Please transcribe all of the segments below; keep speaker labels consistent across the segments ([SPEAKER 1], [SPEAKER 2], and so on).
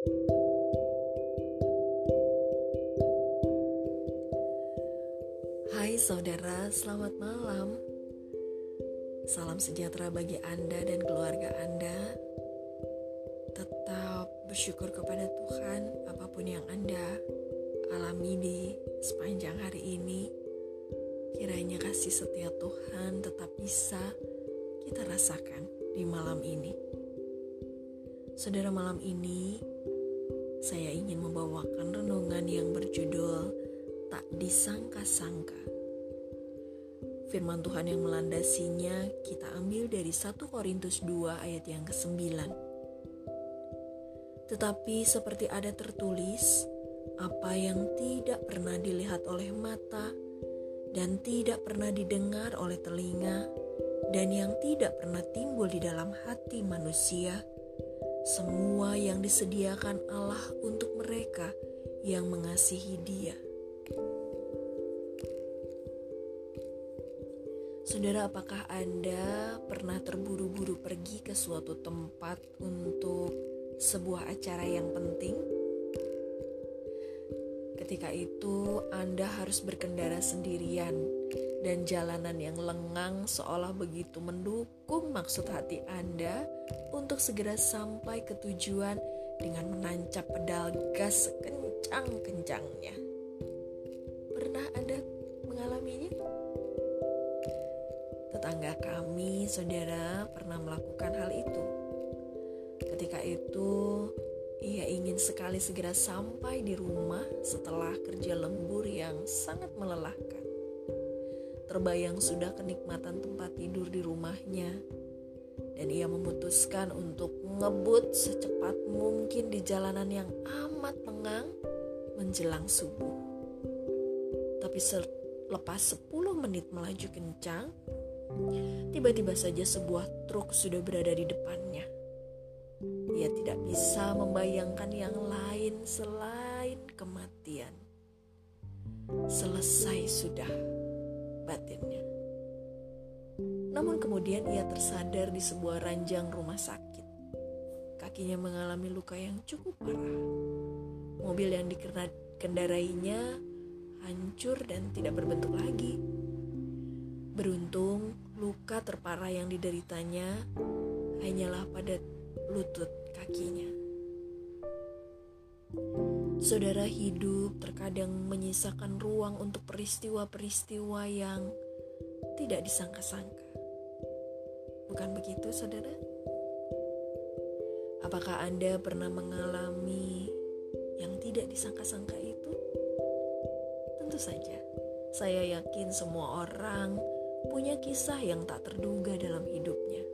[SPEAKER 1] Hai saudara, selamat malam. Salam sejahtera bagi Anda dan keluarga Anda. Tetap bersyukur kepada Tuhan apa pun yang Anda alami di sepanjang hari ini. Kiranya kasih setia Tuhan tetap bisa kita rasakan di malam ini. Saudara, malam ini saya ingin membawakan renungan yang berjudul Tak Disangka-sangka. Firman Tuhan yang melandasinya kita ambil dari 1 Korintus 2 ayat yang ke-9. Tetapi seperti ada tertulis, apa yang tidak pernah dilihat oleh mata dan tidak pernah didengar oleh telinga dan yang tidak pernah timbul di dalam hati manusia, semua yang disediakan Allah untuk mereka yang mengasihi Dia. Saudara, apakah Anda pernah terburu-buru pergi ke suatu tempat untuk sebuah acara yang penting? Ketika itu, Anda harus berkendara sendirian, dan jalanan yang lengang seolah begitu mendukung maksud hati Anda untuk segera sampai ke tujuan dengan menancap pedal gas sekencang-kencangnya. Pernah Anda mengalaminya? Tetangga kami, saudara, pernah melakukan hal itu. Ketika itu, ia ingin sekali segera sampai di rumah setelah kerja lembur yang sangat melelahkan. Terbayang sudah kenikmatan tempat tidur di rumahnya, dan ia memutuskan untuk ngebut secepat mungkin di jalanan yang amat lengang menjelang subuh. Tapi selepas 10 menit melaju kencang, Tiba-tiba saja sebuah truk sudah berada di depannya. Ia tidak bisa membayangkan yang lain selain kematian. Selesai sudah batinnya. Namun kemudian ia tersadar di sebuah ranjang rumah sakit. Kakinya mengalami luka yang cukup parah. Mobil yang dikendarainya hancur dan tidak berbentuk lagi Beruntung, luka terparah yang dideritanya hanyalah pada lutut kakinya. Saudara hidup terkadang menyisakan ruang untuk peristiwa-peristiwa yang tidak disangka-sangka. Bukan begitu, saudara? Apakah Anda pernah mengalami yang tidak disangka-sangka itu? Tentu saja, saya yakin semua orang punya kisah yang tak terduga dalam hidupnya.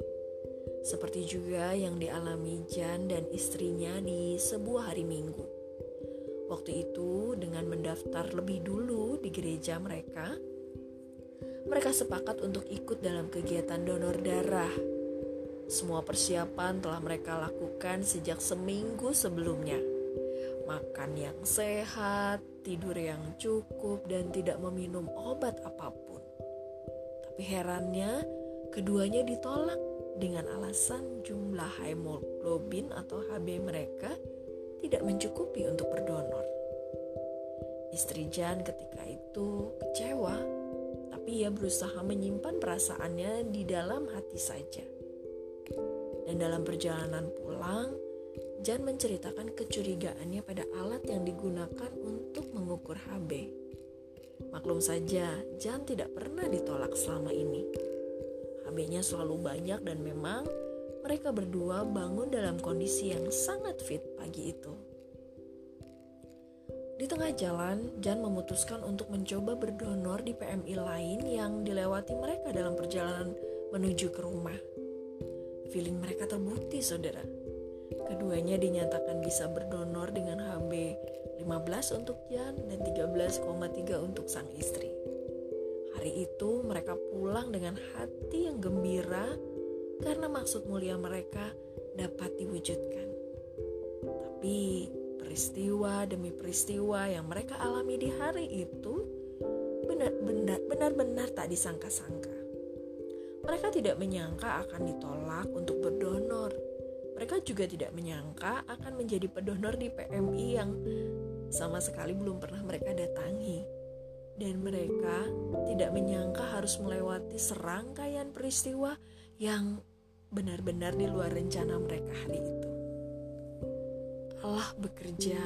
[SPEAKER 1] Seperti juga yang dialami Jan dan istrinya di sebuah hari Minggu. Waktu itu, dengan mendaftar lebih dulu di gereja mereka, mereka sepakat untuk ikut dalam kegiatan donor darah. Semua persiapan telah mereka lakukan sejak seminggu sebelumnya. Makan yang sehat, tidur yang cukup, dan tidak meminum obat apa pun. Tapi herannya, keduanya ditolak dengan alasan jumlah hemoglobin atau HB mereka tidak mencukupi untuk berdonor. Istri Jan ketika itu kecewa, tapi ia berusaha menyimpan perasaannya di dalam hati saja. Dan dalam perjalanan pulang, Jan menceritakan kecurigaannya pada alat yang digunakan untuk mengukur HB. Maklum saja, Jan tidak pernah ditolak selama ini. HB-nya selalu banyak dan memang mereka berdua bangun dalam kondisi yang sangat fit pagi itu. Di tengah jalan, Jan memutuskan untuk mencoba berdonor di PMI lain yang dilewati mereka dalam perjalanan menuju ke rumah. Feeling mereka terbukti, saudara. Keduanya dinyatakan bisa berdonor dengan HB 15 untuk Jan dan 13,3 untuk sang istri. Hari itu mereka pulang dengan hati yang gembira karena maksud mulia mereka dapat diwujudkan. Tapi peristiwa demi peristiwa yang mereka alami di hari itu benar-benar benar-benar tak disangka-sangka. Mereka tidak menyangka akan ditolak untuk berdonor Mereka juga tidak menyangka akan menjadi pendonor di PMI yang sama sekali belum pernah mereka datangi. Dan mereka tidak menyangka harus melewati serangkaian peristiwa yang benar-benar di luar rencana mereka hari itu. Allah bekerja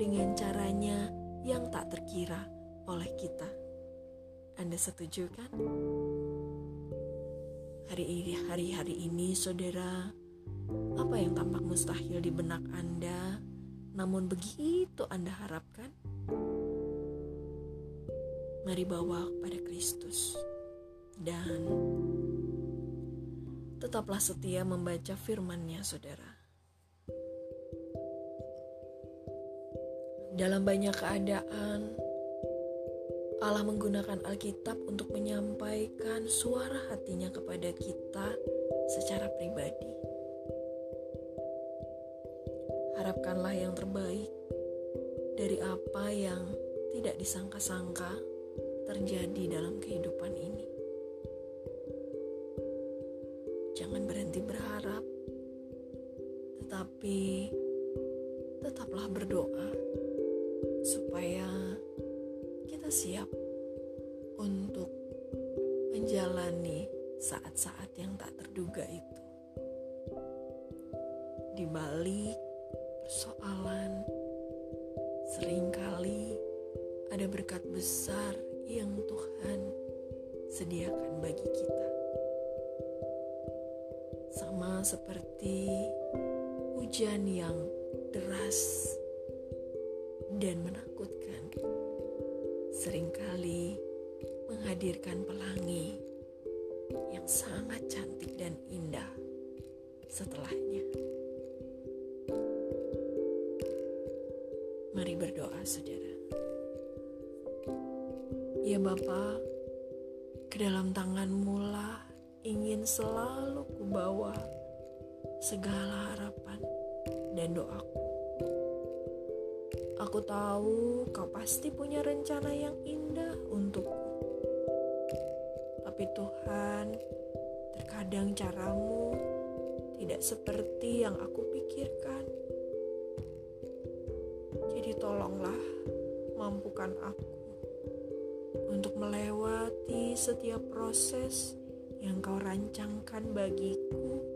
[SPEAKER 1] dengan caranya yang tak terkira oleh kita. Anda setuju kan? Hari ini, hari-hari ini, saudara, apa yang tampak mustahil di benak Anda, namun begitu Anda harapkan? Mari bawa kepada Kristus dan tetaplah setia membaca firman-Nya, saudara. Dalam banyak keadaan, Allah menggunakan Alkitab untuk menyampaikan suara hatinya kepada kita secara pribadi. Harapkanlah yang terbaik dari apa yang tidak disangka-sangka terjadi dalam kehidupan ini. Tetapi tetaplah berdoa supaya kita siap untuk menjalani saat-saat yang tak terduga itu. Di balik persoalan, sering kali ada berkat besar yang Tuhan sediakan bagi kita. Sama seperti hujan yang deras dan menakutkan, sering kali menghadirkan pelangi yang sangat cantik dan indah setelahnya. Mari berdoa, saudara. Ya Bapa, ke dalam tanganmu lah ingin selalu kubawa segala harapan dan doaku. Aku tahu kau pasti punya rencana yang indah untukku. Tapi Tuhan, terkadang caramu tidak seperti yang aku pikirkan. Jadi tolonglah mampukan aku untuk melewati setiap proses yang kau rancangkan bagiku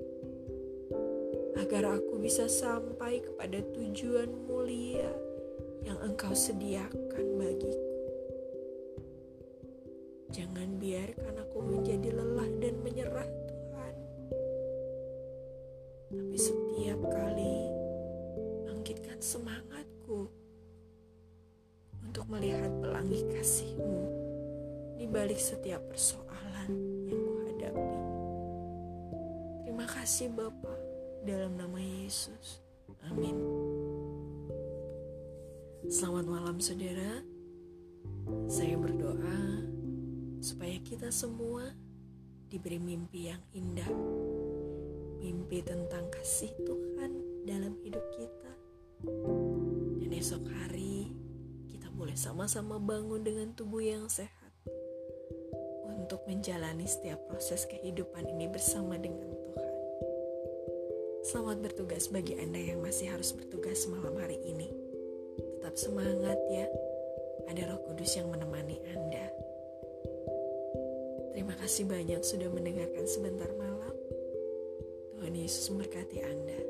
[SPEAKER 1] agar aku bisa sampai kepada tujuan mulia yang engkau sediakan bagiku. Jangan biarkan aku menjadi lelah dan menyerah Tuhan. Tapi setiap kali bangkitkan semangatku untuk melihat pelangi kasihmu di balik setiap persoalan yang kuhadapi. Terima kasih Bapa dalam nama Yesus. Amin. Selamat malam saudara. Saya berdoa supaya kita semua diberi mimpi yang indah. Mimpi tentang kasih Tuhan dalam hidup kita. Dan esok hari kita boleh sama-sama bangun dengan tubuh yang sehat untuk menjalani setiap proses kehidupan ini bersama dengan. Selamat bertugas bagi Anda yang masih harus bertugas malam hari ini. Tetap semangat ya. Ada Roh Kudus yang menemani Anda. Terima kasih banyak sudah mendengarkan sebentar malam. Tuhan Yesus memberkati Anda.